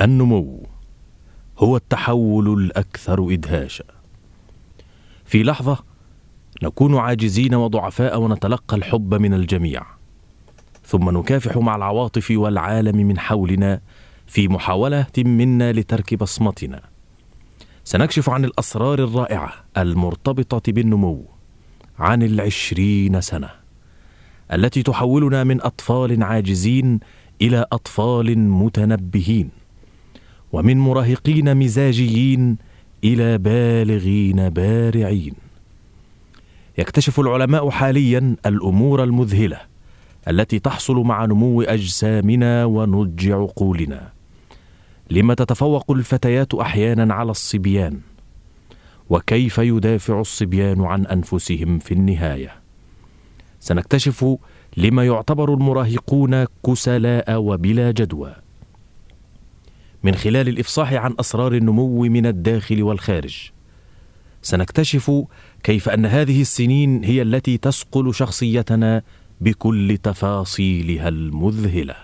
النمو هو التحول الأكثر إدهاشا. في لحظة نكون عاجزين وضعفاء ونتلقى الحب من الجميع ثم نكافح مع العواطف والعالم من حولنا في محاولة منا لترك بصمتنا. سنكشف عن الأسرار الرائعة المرتبطة بالنمو عن العشرين سنة التي تحولنا من أطفال عاجزين إلى أطفال متنبهين. ومن مراهقين مزاجيين إلى بالغين بارعين. يكتشف العلماء حاليا الأمور المذهلة التي تحصل مع نمو أجسامنا ونضج عقولنا. لم تتفوق الفتيات أحيانا على الصبيان؟ وكيف يدافع الصبيان عن أنفسهم في النهاية؟ سنكتشف لما يعتبر المراهقون كسلاء وبلا جدوى. من خلال الإفصاح عن أسرار النمو من الداخل والخارج. سنكتشف كيف أن هذه السنين هي التي تسقل شخصيتنا بكل تفاصيلها المذهلة.